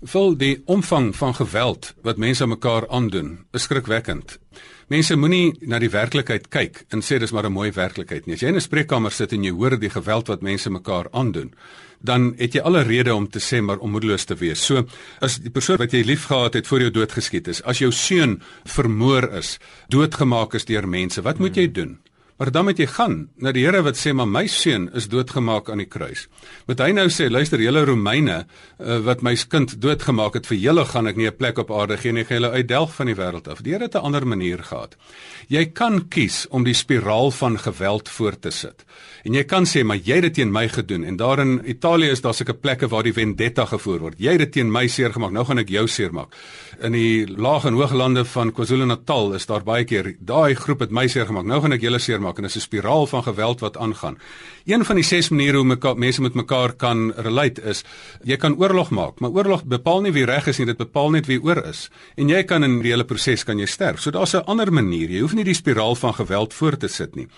B: Vol die omvang van geweld wat mense aan mekaar aandoen, is skrikwekkend. Mense moenie na die werklikheid kyk en sê dis maar 'n mooi werklikheid nie. As jy in 'n spreekkamer sit en jy hoor die geweld wat mense mekaar aandoen, dan het jy alle rede om te sê maar onmoedeloos te wees. So as die persoon wat jy liefgehad het voor jou dood geskiet is, as jou seun vermoor is, doodgemaak is deur mense, wat moet jy doen? Maar dan moet jy gaan na die Here wat sê maar my seun is doodgemaak aan die kruis. Moet hy nou sê luister julle Romeine uh, wat my kind doodgemaak het vir julle gaan ek nie 'n plek op aarde gee nie, gaan julle uitdelg van die wêreld af. Die Here het 'n ander manier gehad. Jy kan kies om die spiraal van geweld voort te sit. En jy kan sê maar jy het dit teen my gedoen en daar in Italië is daar sulke plekke waar die vendetta gevoer word. Jy het dit teen my seer gemaak, nou gaan ek jou seermaak. In die laag en hoëglande van KwaZulu-Natal is daar baie keer daai groep het my seer gemaak, nou gaan ek julle seermaak maak en dis 'n spiraal van geweld wat aangaan. Een van die ses maniere hoe mekaar, mense met mekaar kan relate is jy kan oorlog maak, maar oorlog bepaal nie wie reg is nie, dit bepaal net wie oor is. En jy kan in die hele proses kan jy sterf. So daar's 'n ander manier. Jy hoef nie die spiraal van geweld voort te sit nie.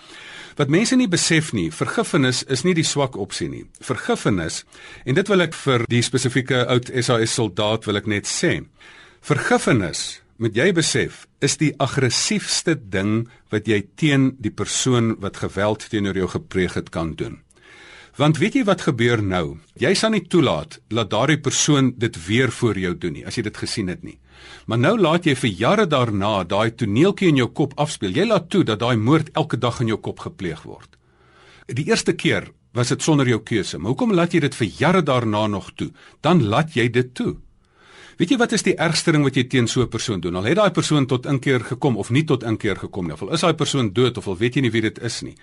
B: Wat mense nie besef nie, vergifnis is nie die swak opsie nie. Vergifnis en dit wil ek vir die spesifieke oud SAS soldaat wil ek net sê. Vergifnis moet jy besef is die aggressiefste ding wat jy teen die persoon wat geweld teenoor jou gepleeg het kan doen. Want weet jy wat gebeur nou? Jy sal nie toelaat dat daardie persoon dit weer voor jou doen nie as jy dit gesien het nie. Maar nou laat jy vir jare daarna daai toneeltjie in jou kop afspeel. Jy laat toe dat daai moord elke dag in jou kop gepleeg word. Die eerste keer was dit sonder jou keuse. Maar hoekom laat jy dit vir jare daarna nog toe? Dan laat jy dit toe. Weet jy wat is die ergste ding wat jy teen so 'n persoon doen? Al het daai persoon tot inkeer gekom of nie tot inkeer gekom nie. Of al is daai persoon dood of al weet jy nie wie dit is nie.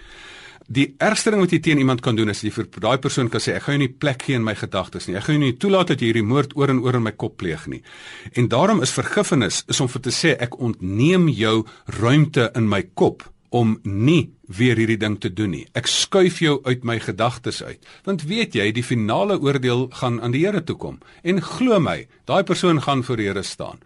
B: Die ergste ding wat jy teen iemand kan doen is jy vir daai persoon kan sê ek gaan jou nie plek gee in my gedagtes nie. Ek gaan jou nie toelaat dat jy hierdie moord oor en oor in my kop pleeg nie. En daarom is vergifnis is om vir te sê ek ontneem jou ruimte in my kop om nie weer hierdie ding te doen nie. Ek skuif jou uit my gedagtes uit. Want weet jy, die finale oordeel gaan aan die Here toe kom. En glo my, daai persoon gaan voor die Here staan.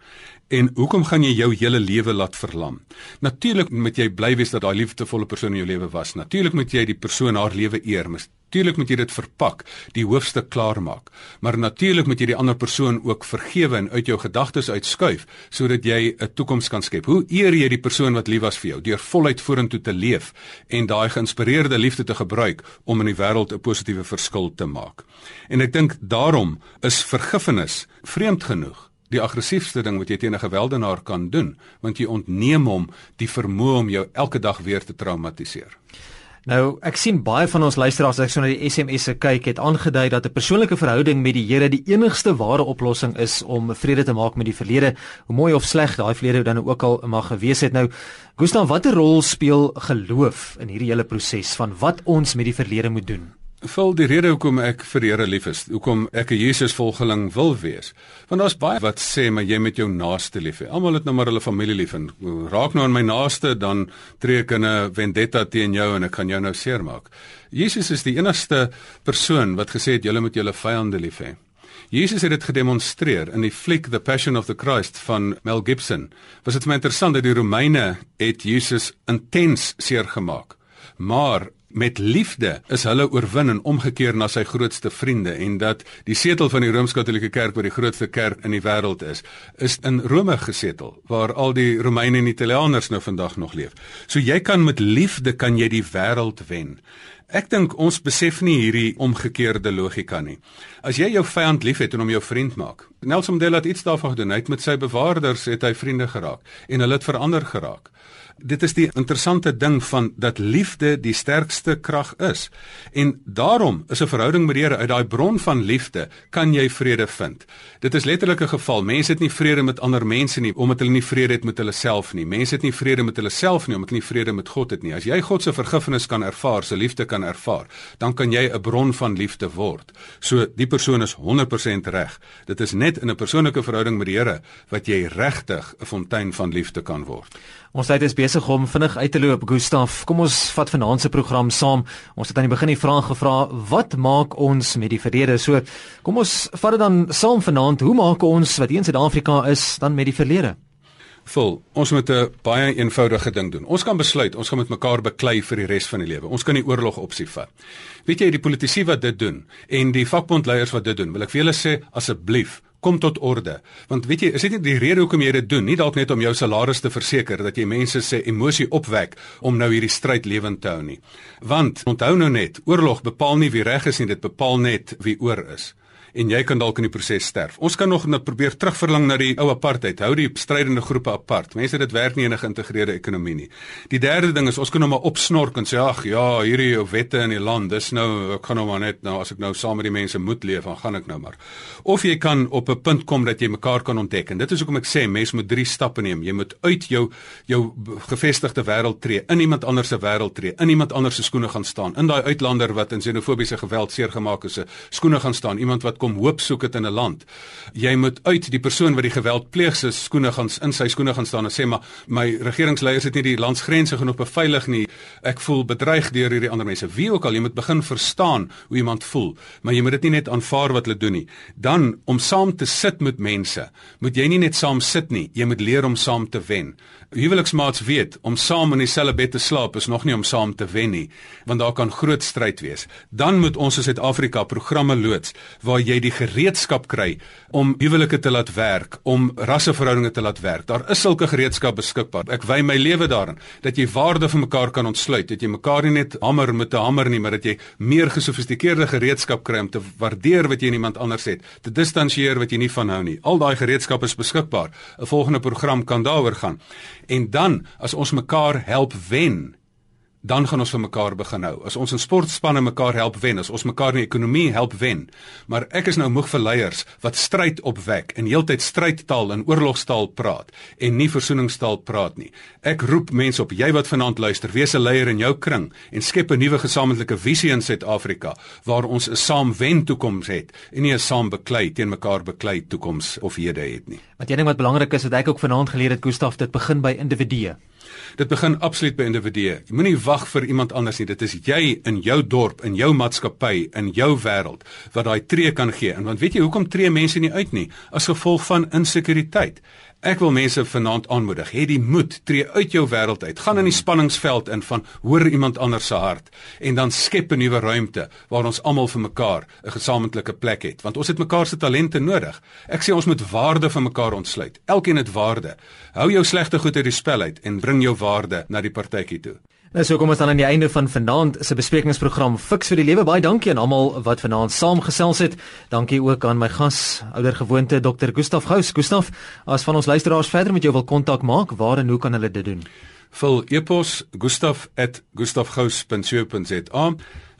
B: En hoekom gaan jy jou hele lewe laat verlam? Natuurlik moet jy bly wees dat daai liefdevolle persoon in jou lewe was. Natuurlik moet jy die persoon haar lewe eer. Natuurlik moet jy dit verpak, die hoofstuk klaar maak. Maar natuurlik moet jy die ander persoon ook vergewe en uit jou gedagtes uitskuif sodat jy 'n toekoms kan skep. Hoe eer jy die persoon wat lief was vir jou deur voluit vorentoe te leef en daai geïnspireerde liefde te gebruik om in die wêreld 'n positiewe verskil te maak. En ek dink daarom is vergifnis vreemd genoeg die aggressiefste ding wat jy teen 'n gewelddenaar kan doen, want jy ontneem hom die vermoë om jou elke dag weer te traumatiseer.
A: Nou, ek sien baie van ons luisteraars as ek so na die SMS'e kyk, het aangedui dat 'n persoonlike verhouding met die Here die enigste ware oplossing is om vrede te maak met die verlede, hoe mooi of sleg daai verlede dan ook al mag gewees het. Nou, Gustav, watter rol speel geloof in hierdie hele proses van wat ons met die verlede moet doen?
B: Vul die rede hoekom ek vir die Here lief is, hoekom ek 'n Jesus volgeling wil wees. Want daar's baie wat sê maar jy met jou naaste lief hê. Almal het nou maar hulle familie lief en raak nou aan my naaste dan tree ek in 'n vendetta teen jou en ek kan jou nou seermaak. Jesus is die enigste persoon wat gesê het julle moet julle vyande lief hê. Jesus het dit gedemonstreer in die fliek The Passion of the Christ van Mel Gibson. Was dit my interessant dat die Romeine het Jesus intens seer gemaak. Maar met liefde is hulle oorwin en omgekeer na sy grootste vriende en dat die setel van die Rooms-Katolieke Kerk wat die grootste kerk in die wêreld is, is in Rome gesetel waar al die Romeine en Italianers nou vandag nog leef. So jy kan met liefde kan jy die wêreld wen. Ek dink ons besef nie hierdie omgekeerde logika nie. As jy jou vyand liefhet en hom jou vriend maak. Nelson Mandela het iets daarvan gedoen. Hy het met sy bewaarders het hy vriende geraak en hulle het verander geraak. Dit is die interessante ding van dat liefde die sterkste krag is. En daarom is 'n verhouding met die Here uit daai bron van liefde kan jy vrede vind. Dit is letterlik 'n geval. Mense het nie vrede met ander mense nie omdat hulle nie vrede het met hulle self nie. Mense het nie vrede met hulle self nie omdat hulle nie vrede met God het nie. As jy God se vergifnis kan ervaar, se liefde kan ervaar, dan kan jy 'n bron van liefde word. So die persoon is 100% reg. Dit is net in 'n persoonlike verhouding met die Here wat jy regtig 'n fontein van liefde kan word.
A: Ons tyd is besig om vinnig uit te loop, Gustaf. Kom ons vat vanaand se program saam. Ons het aan die begin die vraag gevra, wat maak ons met die verlede? So, kom ons vat dit dan saam vanaand. Hoe maak ons wat in Suid-Afrika is dan met die verlede?
B: Vol. Ons moet 'n baie eenvoudige ding doen. Ons kan besluit, ons gaan met mekaar beklei vir die res van die lewe. Ons kan die oorlog opsie vat. Weet jy, die politici wat dit doen en die vakbondleiers wat dit doen, wil ek vir julle sê asseblief kom tot orde. Want weet jy, is dit nie die rede hoekom jy dit doen nie dalk net om jou salaris te verseker dat jy mense se emosie opwek om nou hierdie stryd lewend te hou nie. Want onthou nou net, oorlog bepaal nie wie reg is nie, dit bepaal net wie oor is en jy kan dalk in die proses sterf. Ons kan nog net probeer terugverlang na die ou apartheid. Hou die strydende groepe apart. Mense dit werk nie 'n geïntegreerde ekonomie nie. Die derde ding is ons kan nou maar opsnork en sê ag ja, hierdie wette in die land, dis nou ek gaan nou maar net nou as ek nou saam met die mense moet leef, dan gaan ek nou maar. Of jy kan op 'n punt kom dat jy mekaar kan ontdek. En dit is hoekom ek sê mense moet drie stappe neem. Jy moet uit jou jou gevestigde wêreld tree, in iemand anders se wêreld tree, in iemand anders se skoene gaan staan. In daai uitlander wat in xenofobiese geweld seergemaak is, se skoene gaan staan. Iemand wat kom hoop soek het in 'n land. Jy moet uit die persoon wat die geweld pleeg se skoene gaan in sy skoene gaan staan en sê maar my regeringsleiers het nie die landsgrense genoeg beveilig nie. Ek voel bedreig deur hierdie ander mense. Wie ook al, jy moet begin verstaan hoe iemand voel, maar jy moet dit nie net aanvaar wat hulle doen nie. Dan om saam te sit met mense, moet jy nie net saam sit nie, jy moet leer om saam te wen. Huweliksmaats weet om saam in dieselfde bed te slaap is nog nie om saam te wen nie, want daar kan groot stryd wees. Dan moet ons in Suid-Afrika programme loods waar jy die gereedskap kry om huwelike te laat werk, om rasseverhoudinge te laat werk. Daar is sulke gereedskap beskikbaar. Ek wy my lewe daarin dat jy waarde vir mekaar kan ontsluit, dat jy mekaar nie net hamer met 'n hamer nie, maar dat jy meer gesofistikeerde gereedskap kry om te waardeer wat jy in iemand anders het, te distansieer wat jy nie van hou nie. Al daai gereedskap is beskikbaar. 'n Volgende program kan daaroor gaan. En dan as ons mekaar help wen, dan gaan ons vir mekaar begin hou. As ons in sportspanne mekaar help wen, as ons mekaar in die ekonomie help wen. Maar ek is nou moeg vir leiers wat stryd opwek en heeltyd strydtaal en oorlogstaal praat en nie versoeningstaal praat nie. Ek roep mense op, jy wat vanaand luister, wees 'n leier in jou kring en skep 'n nuwe gesamentlike visie in Suid-Afrika waar ons 'n saam wen toekoms het en nie 'n saam beklei teen mekaar beklei toekoms of hede het nie.
A: Wat jy dink wat belangrik is, wat ek ook vanaand geleer het, Gustaf, dit begin by individue.
B: Dit begin absoluut by individue. Jy moenie wag vir iemand anders nie. Dit is jy in jou dorp, in jou maatskappy, in jou wêreld wat daai tree kan gee. En want weet jy hoekom tree mense nie uit nie? As gevolg van insekuriteit. Ek wil mense vanaand aanmoedig, hê die moed, tree uit jou wêreld uit, gaan in die spanningsveld in van hoor iemand anders se hart en dan skep 'n nuwe ruimte waar ons almal vir mekaar 'n gesamentlike plek het, want ons het mekaar se talente nodig. Ek sê ons moet waarde vir mekaar ontsluit. Elkeen het waarde. Hou jou slegte goed uit die spel uit en bring jou waarde na die partytjie toe.
A: Nou so kom ons dan aan die einde van vanaand se besprekingsprogram Fix vir die lewe. Baie dankie aan almal wat vanaand saamgesels het. Dankie ook aan my gas, ouer gewoonte Dr. Gustaf Gous. Gustaf, as van ons luisteraars verder met jou wil kontak maak, waar en hoe kan hulle dit doen?
B: Vul e-pos gustaf@gustafgous.co.za.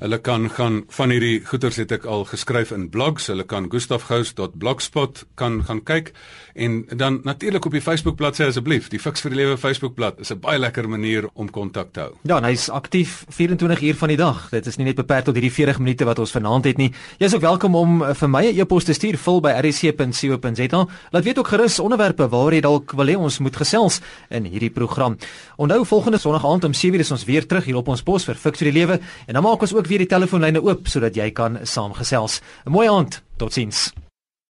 B: Hulle kan gaan van hierdie goeters het ek al geskryf in blogs. Hulle kan gustafgous.blogspot kan gaan kyk en dan natuurlik op die Facebook bladsy asseblief. Die Fix vir die Lewe Facebook bladsy is 'n baie lekker manier om kontak te hou.
A: Ja, hy's aktief 24 uur van die dag. Dit is nie net beperk tot hierdie 40 minute wat ons vanaand het nie. Jy is ook welkom om eh, vir my 'n e-pos te stuur vul by rc.co.za. Laat weet ook gerus onderwerpe waar jy dalk wil hê ons moet gesels in hierdie program. Onthou volgende Sondag aand om 7:00 is ons weer terug hier op ons pos vir Fix vir die Lewe en dan maak ons ook weer die telefoonlyne oop sodat jy kan saamgesels. 'n Mooi aand. Totsiens.